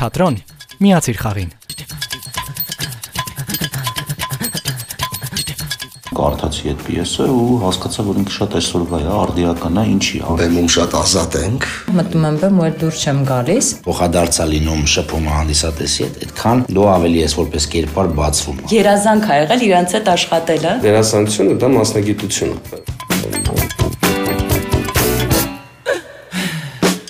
Թատրոն միացիր խաղին։ կարդացի այդ պիեսը ու հասկացա, որ ինքը շատ այսօրվա է, արդիական է, ինչի է։ Բեմում շատ ազատ ենք։ Մտնում եմ բեմ ու այդ դուրս չեմ գալիս։ Փոխադարձա լինում շփումը հանդիսատեսի հետ, այդքան դու ավելի ես որպես կերպար բացվում։ Երազանք ա եղել իրանց հետ աշխատելը։ Դերասանությունը դա մասնագիտություն է։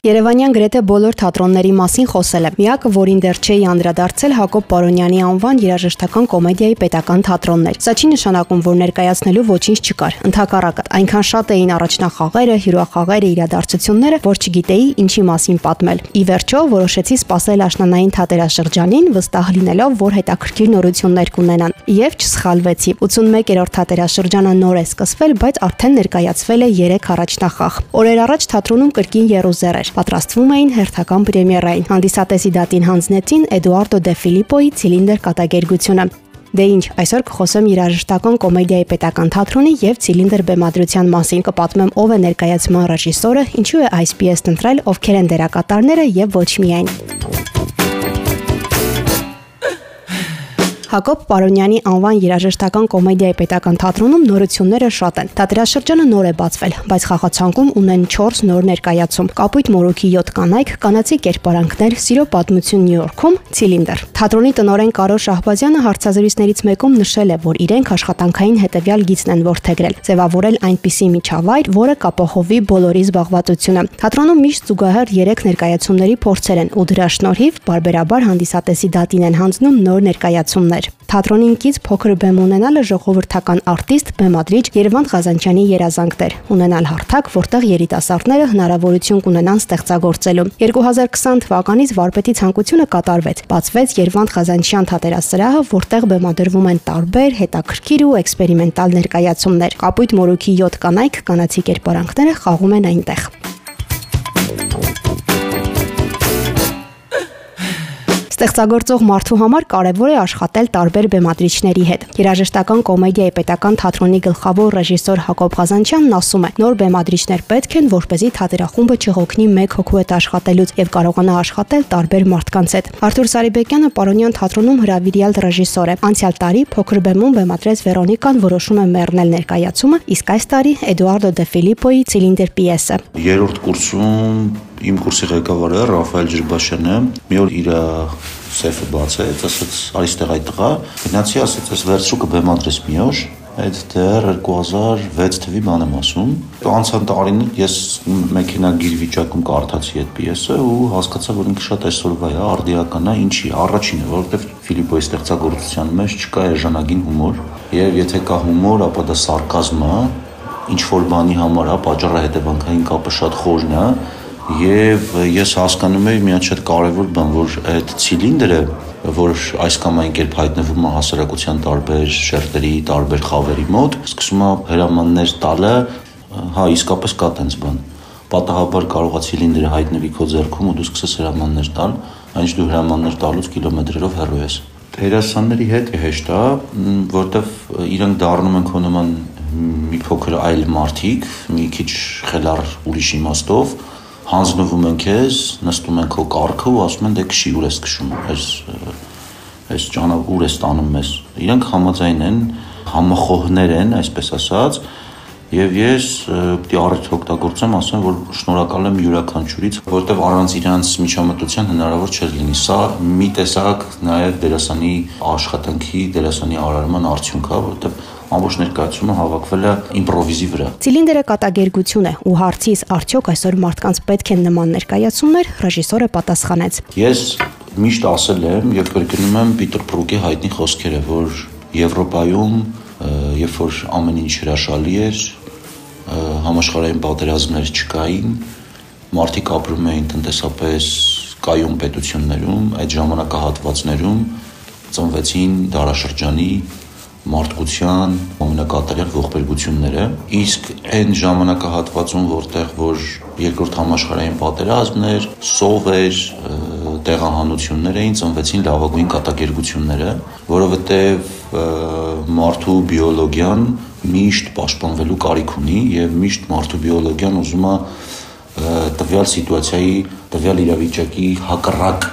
Երևանյան գրեթե բոլոր թատրոնների մասին խոսել է։ Միակը, որին դեռ չի անդրադարձել Հակոբ Պարոնյանի անվան երաժշտական կոմեդիայի պետական թատրոններ։ Սա չի նշանակում, որ ներկայացնելու ոչինչ չկար։ Ընթակառակը, այնքան շատ էին առաջնախաղերը, հյուրախաղերը, իրադարձությունները, որ չգիտեի ինչի մասին պատմել։ Ի վերջո որոշեցի սпасել աշնանային թատերաշրջանին, վստահ լինելով, որ հետաքրքիր նորություններ կունենան։ Եվ չսխալվեցի։ 81-րդ թատերաշրջանը նոր է սկսվել, բայց արդեն ներկայացվել է 3 առաջնախաղ։ Օրեր առաջ թատրոնում կրկին Երուսեր էր պատրաստվում էին հերթական պրեմիերային։ Հանդիսատեսի դատին հանձնեցին Էդուարդո դե Ֆիլիպոյի ցիլինդր կատակերգությունը։ Դե ինչ, այսօր կխոսեմ երաժշտական կոմեդիայի պետական թատրոնի եւ ցիլինդր բեմադրության մասին։ Կպատմեմ ով է ներկայացման ռեժիսորը, ինչու է այս պիեսն ընտրել, ովքեր են դերակատարները եւ ոչ միայն։ Հակոբ Պարոնյանի անվան երաժշտական կոմեդիայի պետական թատրոնում նորությունները շատ են։ Թատրաշրջանը նոր է բացվել, բայց խաղացանկում ունեն 4 նոր ներկայացում. Կապույտ Մորոքի 7 կանայք, կանացի կերպարանքներ, Սիրո պատմություն Նյու Յորքում, Ցիլինդր։ Թատրոնի տնօրեն Կարո Շահբազյանը հարցազրույցներից մեկում նշել է, որ իրենք աշխատանքային հետևյալ գիծն են ворթեգրել՝ ձևավորել այնպիսի միջավայր, որը կապահովի բոլորի զբաղվածությունը։ Թատրոնում միշտ զուգահեռ 3 ներկայացումների փորձեր են ու դրա շնորհիվ բարբերաբար հանդիսատեսի դատին են հանձնում նոր ներկայացումներ էր։ Թատրոնին կից փոքր բեմ ունենալը ժողովրդական արտիստ, բեմադրիչ Երևան Ղազանչյանի երազանքներ։ Ունենալ հարթակ, որտեղ երիտասարդները հնարավորություն կունենան ստեղծագործելու։ 2020 թվականից վարպետի ցանկությունը կատարվեց։ Բացվեց Երևան Ղազանչյան թատերասրահը, որտեղ բեմադրվում են տարբեր հետաքրքիր ու էքսպերիմենտալ ներկայացումներ։ Կապույտ մորուքի 7 կանայք կանացի կերպարանքները խաղում են այնտեղ։ Ստեղծագործող մարդու համար կարևոր է աշխատել տարբեր բեմադրիչների հետ։ Երաժշտական կոմեդիայի պետական թատրոնի գլխավոր ռեժիսոր Հակոբ Ղազանչյանն ասում է. նոր բեմադրիչներ պետք են, որպեսզի թատերախումբը չհոգնի մեկ հոգու հետ աշխատելուց եւ կարողանա աշխատել տարբեր մարդկանց հետ։ Արթուր Սարիբեկյանը Պարոնյան թատրոնում հրավիրյալ ռեժիսոր է։ Անցյալ տարի փոքր բեմում բեմադրեց Վերոնիկան որոշում է մեռնել ներկայացումը, իսկ այս տարի Էդուարդո դե Ֆիլիպոյի Ցիլինդր պիեսը։ Երրորդ կուրսում իմ կուրսի ղեկավարը Ռաֆայել Ջրբաշյանը մի օր իր սեֆը բացեց, ասաց՝ «Արի ստեղ այդ տղա»։ Գնացի, ասաց՝ «Ես վերցրու կբեմադրես մի օր»։ Այդ դեռ 2006 թվի բան եմ ասում։ Անցան տարիներ ես մեքենագիր վիճակում կարդացի այդ պիեսը ու հասկացա, որ ինքը շատ այսօրվա է, արդիական է, ինչի, առաջինը, որովհետև Ֆիլիպոյի ստեղծագործության մեջ չկա էժանագին հումոր, եւ եթե կա հումոր, ապա դա սարկազմ է, ինչ որ բանի համար է, պատճառը հետևանքային կապը շատ խորն է, եւ ես հասկանում եի մի հատ շատ կարեւոր բան, որ այդ ցիլինդրը, որ այս կամ այն կերպ հայտնվում է հասարակության տարբեր շերտերի, տարբեր խավերի մոտ, սկսում է հրամաններ տալը, հա իսկապես կա տենց բան։ Պատահաբար կարողա ցիլինդրը հայտնվի քո ձեռքում ու դու սկսես հրամաններ տալ, այնց դու հրամաններ տալուց կիլոմետրերով հեռու ես։ Դերասանների հետ հեշտ է, որտեվ իրանք դառնում են քո նման մի փոքր այլ մարդիկ, մի քիչ խելար ուրիշ իմաստով, հանձնվում են քեզ, նստում են քո կառքը ու ասում են դե քշի ուր ես քշում, այս այս ճանապ ուր ես տանում մեզ։ Իրանք համաձայն են, համախոհներ են, այսպես ասած, Եվ ես պիտի առիթ օգտագործեմ, ասեմ, որ շնորհակալ եմ յուրաքանչյուրից, որովհետև առանց իրանց միջամտության հնարավոր չէր լինի։ Սա մի տեսակ նաև դերասանի աշխատանքի, դերասանի արարման արդյունք է, որովհետև ամբողջ ներկայացումը հավաքվել է իմպրովիզի վրա։ Ցիլինդրը կատակերգություն է ու հարցից արդյոք այսօր մարդկանց պետք են նման ներկայացումներ, ռեժիսորը պատասխանեց։ Ես միշտ ասել եմ եւ կրկնում եմ Պիտեր Բրուկի հայտնի խոսքերը, որ Եվրոպայում երբ որ ամեն ինչ հրաշալի էր, համաշխարհային պատերազմներ չկային, մարդիկ ապրում էին տնտեսապես կայուն պետություններում, այդ ժամանակահատվածներում ծնվեցին դարաշրջանի մարդկության ամենակատարյալ ողբերգությունները, իսկ այն ժամանակահատվածում, որտեղ որ երկրորդ համաշխարհային պատերազմն էր, սով էր, տեղահանություններ էին, ծնվեցին լավագույն կատակերգությունները, որովհետև մարդու բիոլոգիան միշտ պաշտպանվելու կարիք ունի եւ միշտ մարդու բիոլոգիան ուզում է տվյալ սիտուացիայի, տվյալ իրավիճակի հակառակ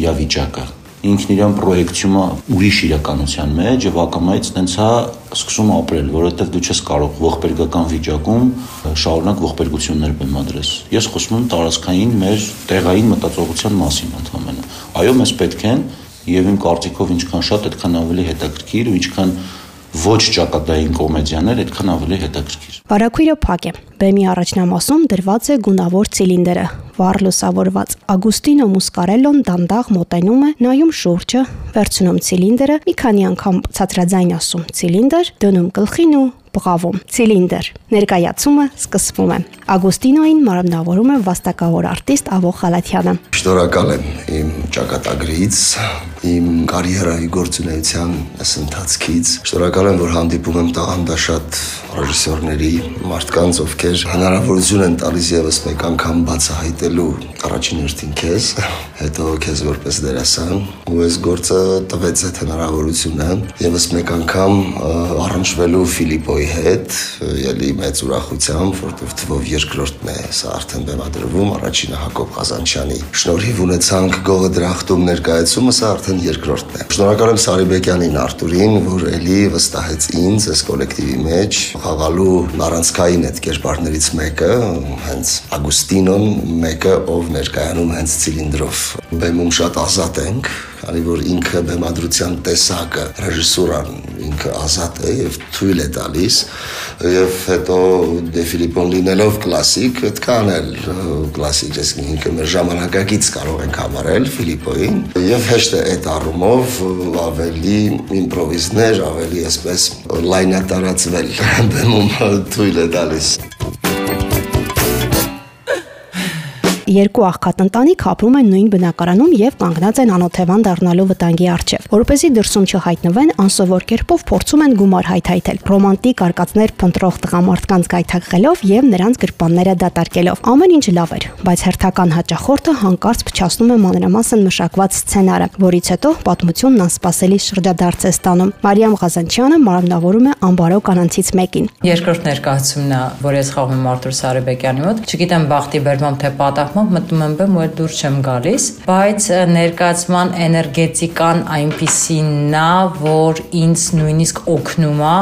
իրավիճակը ինքն իրան պրոյեկցիումը ուրիշ իրականության մեջ եւ ակամայից տենց է սկսում ապրել, որովհետեւ դու չես կարող ողբերգական վիճակում շարունակ ողբերգություններ բեմադրես։ Ես խոսում եմ տարածքային մեր տեղային մտածողության մասին ընդհանրապես։ Այո, մեզ պետք են եւ իմ կարծիքով ինչքան շատ, այդքան ավելի հետաքրքիր ու ինչքան ոչ ճակատային կոմեդիաներ այդքան ավելի հետաքրքիր։ Բարակույրը փակ է։ Բեմի առաջնամասում դրված է գունավոր ցիլինդրը, վառ լուսավորված։ Ագուստինո Մուսկարելոն դանդաղ մոտենում է, նայում շուրջը, վերցնում ցիլինդրը, մի քանի անգամ ցածրաձայն ասում ցիլինդր, դնում գլխին ու բղավում։ Ցիլինդր։ Ներկայացումը սկսվում է։ Ագուստինոին մարմնավորում է վաստակավոր արտիստ Ավո Խալաթյանը։ Շնորհակալ եմ իմ ճակատագրից, իմ կարիերայի գործունեության ընթացքից։ Շնորհակալ եմ, որ հանդիպում եմ տաղանդաշատ ռեժիսորների, մարդկանց, ովքեր հնարավորություն են տալիս եւս մեկ անգամ բացահայտելու առաջին հերթին քեզ, հետո քեզ որպես դերասան, ու այս գործը տվեց այդ հնարավորությունը եւս մեկ անգամ առնչվելու Ֆիլիպոյի հետ, ելի մեծ ուրախությամբ, որտեղ թվով երկրորդն է սա արդեն բեմադրվում, առաջինը Հակոբ Ղազանչյանի շնորհիվ ունեցանք գողը դրախտում ներկայացումը, սա արդեն երկրորդն է։ Շնորհակալ եմ Սարիբեկյանին Արտուրին, որ ելի վստահեց ինձ այս կոլեկտիվի մեջ խաղալու առանցքային այդ կերպարներից մեկը, հենց Ագուստինոն, մեկը ով ներկայանում հենց ցիլինդրով։ Բեմում շատ ազատ ենք, քանի որ ինքը բեմադրության տեսակը, ռեժիսուրան ինքը ազատ է եւ թույլ է տալիս եւ հետո դե Ֆիլիպոն լինելով կլասիկ, այդքան էլ կլասիկ, այսինքն ինքը մեր ժամանակակից կարող ենք համարել Ֆիլիպոին եւ հեշտ է այդ առումով ավելի իմպրովիզներ, ավելի այսպես լայնատարածվել բեմում թույլ է տալիս երկու աղքատ ընտանիք ապրում են նույն բնակարանում եւ կանգնած են անօթևան դառնալու վտանգի առջեւ։ Որպեսզի դրսում չհայտնվեն, անսովոր կերպով փորձում են գումար հայթայթել, ռոմանտիկ արկածներ փնտրող տղամարդկանց գայթակղելով եւ նրանց գրպանները դատարկելով։ Ամեն ինչ լավ էր, բայց հերթական հաճախորդը հանկարծ փչացնում է մանրամասն մշակված սցենարը, որից հետո պատմությունն անսպասելի շրջադարձ է ստանում։ Մարիամ Ղազանչյանը մարմնավորում է անբարո կանանցից մեկին։ Երկրորդ ներկայացումն է, որ ես խաղում Արտուր Սարիբեկյանի մոտ։ Չգիտեմ բախտի բերմամբ թե պատահմամբ անգամ մտնում եմ բեմ ու այդ դուրս չեմ գալիս, բայց ներկայացման էներգետիկան այնպիսին է, որ ինձ նույնիսկ օգնում է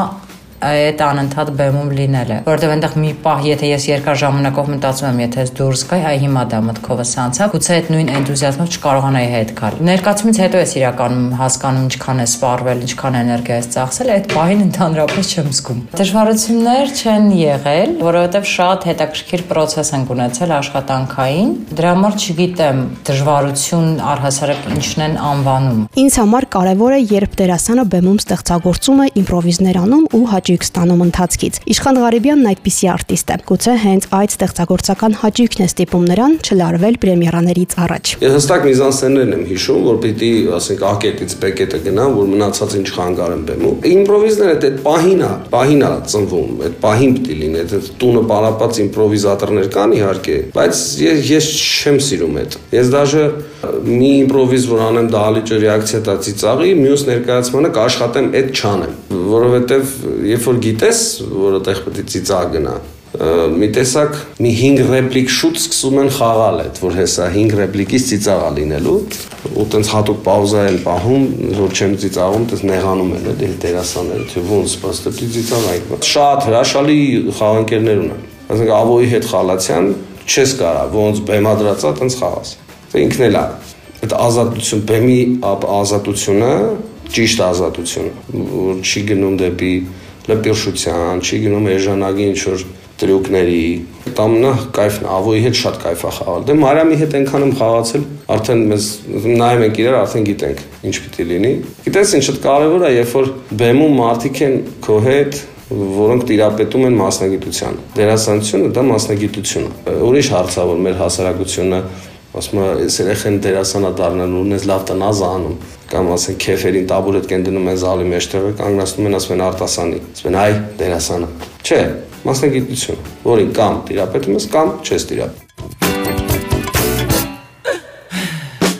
այդ անընդհատ բեմում լինելը, որովհետև այնտեղ մի պահ, եթե ես երկար ժամանակով մտածում եմ, եթե ես դուրս գայի, այ հիմա դա մտքովս անցավ, գուցե այդ նույն էնտուզիազմով չկարողանայի հետ գալ։ Ներկայացումից հետո ես իրականում հասկանում ինչքան է սպառվել, ինչքան էներգիա է ծախսել, այդ պահին ընդհանրապես չեմ զգում։ Դժվարություններ չեն եղել, որովհետև շատ հետաքրքիր process են ունեցել աշխատանքային։ Դրա համար չգիտեմ դժվարություն առհասարակ ինչն են անվանում։ Ինձ համար կարևոր է, երբ դերասանը բեմում ստեղծագործում է իմպրովիզներ անում ու հաճ հաճույք ստանում ընթացքից։ Իշխան Ղարիբյանն այդպիսի արտիստ է։ Գուցե հենց այդ ստեղծագործական հաճույքն է ստիպում նրան չլարվել պրեմիերաներից առաջ։ Ես հստակ միզանսցեներն եմ հիշում, որ պիտի, ասենք, ակետից բեկետը գնամ, որ մնացածին չխանգարեմ բեմում։ Իմպրովիզները այդ պահին է, պահին է ծնվում, այդ պահին պիտի լինի, այդ տունը պարապած իմպրովիզատորներ կան իհարկե, բայց ես չեմ սիրում այդ։ Ես դաժե մի իմպրովիզ որ անեմ դահլիճը ռեակցիա տա ծիծաղի, մյուս ներկայացմանը կաշխատեմ այդ չանեմ, որովհետև երբ որ գիտես, որ այդտեղ պետք է ծիծաղ գնա, մի տեսակ մի 5 ռեպլիկ շուտ սկսում են խաղալ այդ, որ հեսա 5 ռեպլիկից ծիծաղա լինելու, ու տենց հատուկ պաուզա են պահում, որ չեմ ծիծաղում, տես նեղանում են դե դերասանները, թե ոնց պաստը ծիծաղայք։ Շատ հրաշալի խաղանքերներ ունեմ։ Ասենք Ավոյի հետ խալացյան չես կարա ոնց բեմադրածա տենց խաղաս։ ինքն էլ է։ Այդ ազատություն, բեմի ազատությունը, ճիշտ ազատություն, որ չի գնում դեպի լպիրշության, չի գնում էժանագի ինչ որ տրյուկների։ Տամնա կայֆն ավոյի հետ շատ կայֆ է խաղալ։ Դե Մարիամի հետ այնքան եմ խաղացել, արդեն մեզ նայում ենք իրար, արդեն գիտենք ինչ պիտի լինի։ Գիտես ինչ շատ կարևոր է, երբ որ բեմում մարդիկ են քո հետ, որոնք տիրապետում են մասնագիտության։ Դերասանությունը դա մասնագիտություն է։ Ուրիշ հարցա որ մեր հասարակությունը ասում է այս երեխեն դերասանա դառնալու ունես լավ տնազ անում կամ ասեն քեֆերին տաբուրետ կեն դնում են զալի մեջտեղը կանգնացնում են ասում են արտասանի ասում են այ դերասանը չէ մասնագիտություն որին կամ տիրապետում ես կամ չես տիրապետում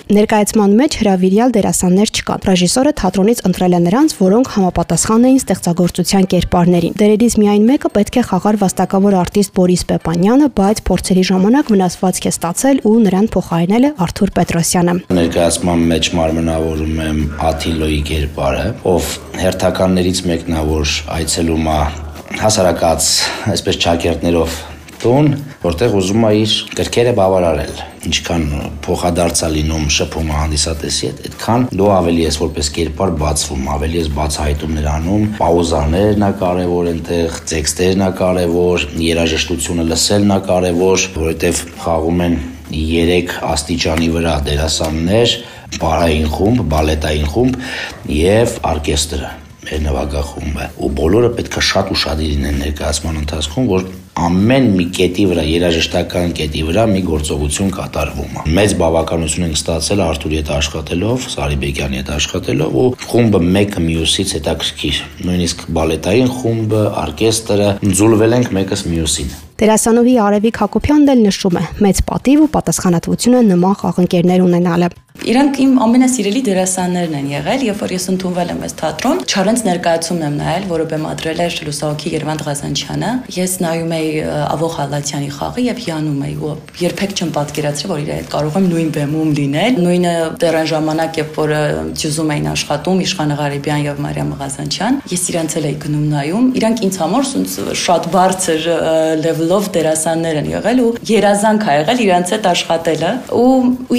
Ներկայացման մեջ հրավիրյալ դերասաններ չկան։ Ռեժիսորը թատրոնից ընտրել է նրանց, որոնք համապատասխան էին ստեղծագործության կերպարներին։ Դերերից միայն մեկը պետք է խաղար վաստակավոր արտիստ Բորիս Պեպանյանը, բայց փորձերի ժամանակ վնասվածք է ստացել ու նրան փոխարինել է Արթուր Պետրոսյանը։ Ներկայացման մեջ մարմնավորում եմ Աթիլոյի կերպարը, ով հերթականներից մեկն է, որ այցելում է հասարակած, այսպես ճակերտներով տուն, որտեղ ուզում է իր գրքերը բավարարել ինչքան փոխադարձ է լինում շփումը հանդիսատեսի հետ, այդքան դու ավելի ես որպես կերպար բացվում, ավելի ես բացահայտումներ անում, պաուզաներն է կարևոր այնտեղ, տեքստերն է կարևոր, երաժշտությունը լսելն է կարևոր, որովհետև խաղում են 3 աստիճանի վրա դերասաններ, բարային խումբ, բալետային խումբ եւ օրկեստրը մեր նվագախումբը ու բոլորը պետքա շատ ուշադիր լինեն ներկայացման ընթացքում որ ամեն մի կետի վրա, երաժշտական կետի վրա մի գործողություն կատարվում է։ Մեծ բավականություն ենք ստացել Արթուրի հետ աշխատելով, Սարիբեկյանի հետ աշխատելով ու խումբը մեկը մյուսից հետաքրքիր։ Նույնիսկ բալետային խումբը, օրկեստրը ձուլվել ենք մեկս մյուսին։ Դերասանուհի Արևիկ Հակոբյանն էլ նշում է. մեծ պատիվ ու պատասխանատվությունը նման խաղընկերներ ունենալը։ Իրանք իմ ամենասիրելի դերասաններն են եղել, երբ որ ես ընդունվել եմ այս թատրոն, Չարենց ներկայացումն եմ նայել, որը բեմադրել էր լուսահոգի Երվանդ Ղազանչյանը։ Ես նայում էի Ավող Հալատյանի խաղը եւ հիանում էի ու երբեք չեմ պատկերացրել, որ իր հետ կարող եմ նույն բեմում լինել։ Նույնը դեռան ժամանակ, երբ որ Ձյուզում էին աշխատում Իշխան Ղարիբյան եւ Մարիամ Ղազանչյան, ես իրանց էլ էի գնում նայում։ Իրանք ինձ համար շատ բարձր լեվլով դերասաններ են եղել ու երազանք ա եղել իրանց հետ աշխատելը ու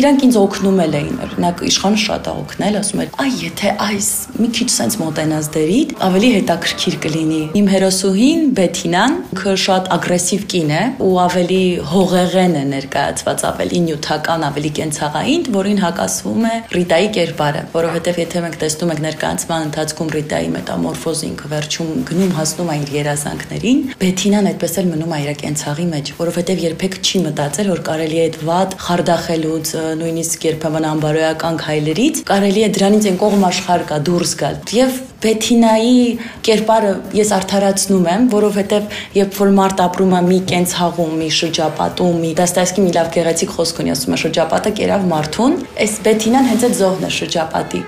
իրանք ինձ օգնում էլ էին։ Օրինակ Իշխանը շատ ա օգնել, ասում էր՝ «Այ եթե այս մի քիչ sense մոտենաս դերիդ, ավելի հետաքրքիր կլինի»։ Իմ հերոսուհին Բեթինան, ինքը շատ ագրեսիվ կին է ու ավելի հողեղեն է ներկայացված, ավելի նյութական, ավելի կենցաղային, որին հակասվում է Ռիտայի կերպարը, որովհետև եթե մենք տեսնում ենք ներկայացման ընթացքում Ռիտայի մետամորֆոզը ինքը վերջում գնում հասնում է իր երազանքներին, Բեթինան այդպես էլ մնում է իր կենցաղի մեջ, որովհետև երբեք չի մտածել, որ կարելի է այդ վատ խարդախելուց, նույնիսկ երբեմն անբարոյական քայլերից կարելի է դրանից այն կողմ աշխարհ կա դուրս գալ։ Եվ Բեթինայի կերպարը ես արդարացնում եմ, որովհետև երբ որ մարդ ապրում է մի կենցաղում, մի շրջապատում, մի դաստայսկի մի լավ գեղեցիկ խոսք ունի, ասում է շրջապատը կերավ մարդուն, այս Բեթինան հենց այդ զոհն է շրջապատի։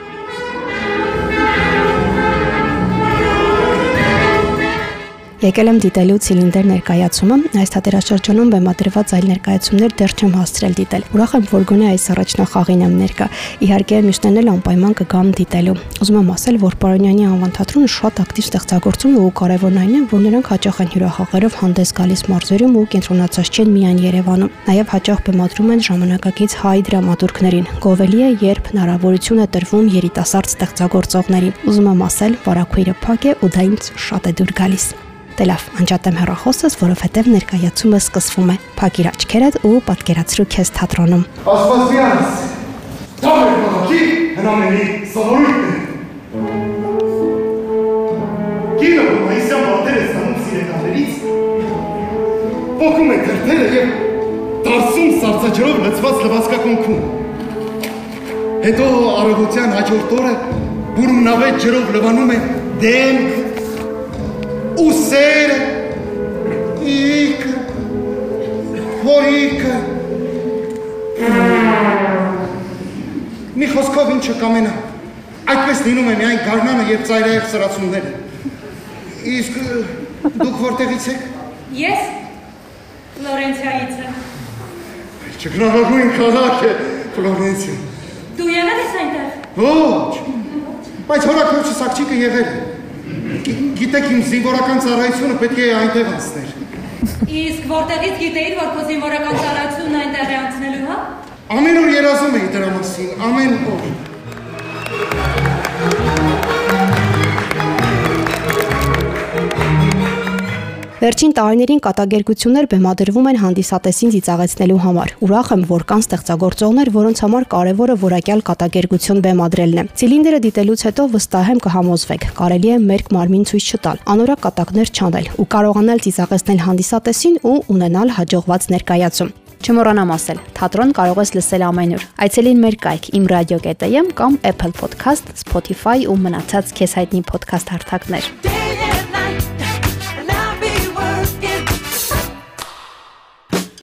Եկել եմ դիտելու ցիլինդր ներկայացումը, այս թատերաշրջանում բեմադրված այլ ներկայացումներ դեռ չեմ հասցրել դիտել։ Ուրախ եմ, որ գոնե այս առաջնախաղին եմ ներկա։ Իհարկե, մյուսներն էլ անպայման կգամ դիտելու։ Ուզում եմ ասել, որ Պարոնյանի անվան թատրոնը շատ ակտիվ ստեղծագործում ու կարևորն այն է, որ նրանք հաճախ են հյուրախաղերով հանդես գալիս մարզերում ու կենտրոնացած չեն միայն Երևանում։ Նաև հաճախ բեմադրում են ժամանակակից հայ դրամատուրգներին։ Գովելի է, երբ հնարավորություն է տրվում երիտասարդ ստեղծագործողներին։ Ուզում եմ ասել, վարակույրը փակ է ու դա ինձ շատ է դուր գալիս։ Դե լավ, անջատեմ հեռախոսս, որովհետև ներկայացումը սկսվում է։ Փակիր աչքերդ ու պատկերացրու քեզ թատրոնում։ Աստվածյանս։ Դամեր բողոքի հնամենի սովորույթն է։ Կինը Մայիսյան բարտեր է ստանում սիրեկաններից, պոքում է քրթերը և տարսում սարցաջրով լծված լվացկակոնքում։ Հետո առավոտյան հաջորդ օրը բուրմնավետ ջրով լվանում է դեմք, ուսերը, իքը, հորիքը, մի խոսքով ինչը կամենա, այդպես լինում է միայն գարնանը և ծայրայեղ սրացումները, իսկ դուք որտեղից եք։ Ես Ֆլորենցիայից եմ։ Չգնահագույն քաղաք է Ֆլորենցիա։ Դու եղել ես այնտեղ։ Ոչ, բայց հորակրոջս աղջիկը եղել է։ Գիտեք իմ զինվորական ծառայությունը պետք է այնտեղ անցներ։ Իսկ որտեղից գիտեիր, որ քո զինվորական ծառայությունն այնտեղ է անցնելու, հա։ Ամեն օր երազում էի դրա մասին, ամեն օր։ Վերջին տարիներին կատակերգություններ բեմադրվում են հանդիսատեսին ծիծաղեցնելու համար։ Ուրախ եմ, որ կան ստեղծագործողներ, որոնց համար կարևորը որակյալ կատակերգություն բեմադրելն է։ Ցիլինդրը դիտելուց հետո վստահ եմ կհամոզվեք։ Կարելի է մերկ մարմին ցույց չտալ, անորակ կատակներ չանել ու կարողանալ ծիծաղեցնել հանդիսատեսին ու ունենալ հաջողված ներկայացում։ Չմոռանամ ասել, թատրոն կարող ես լսել ամենուր։ Այցելին մեր կայք imradio.am կամ Apple Podcast, Spotify ու մնացած քեզ հայտնի podcast հարթակներ։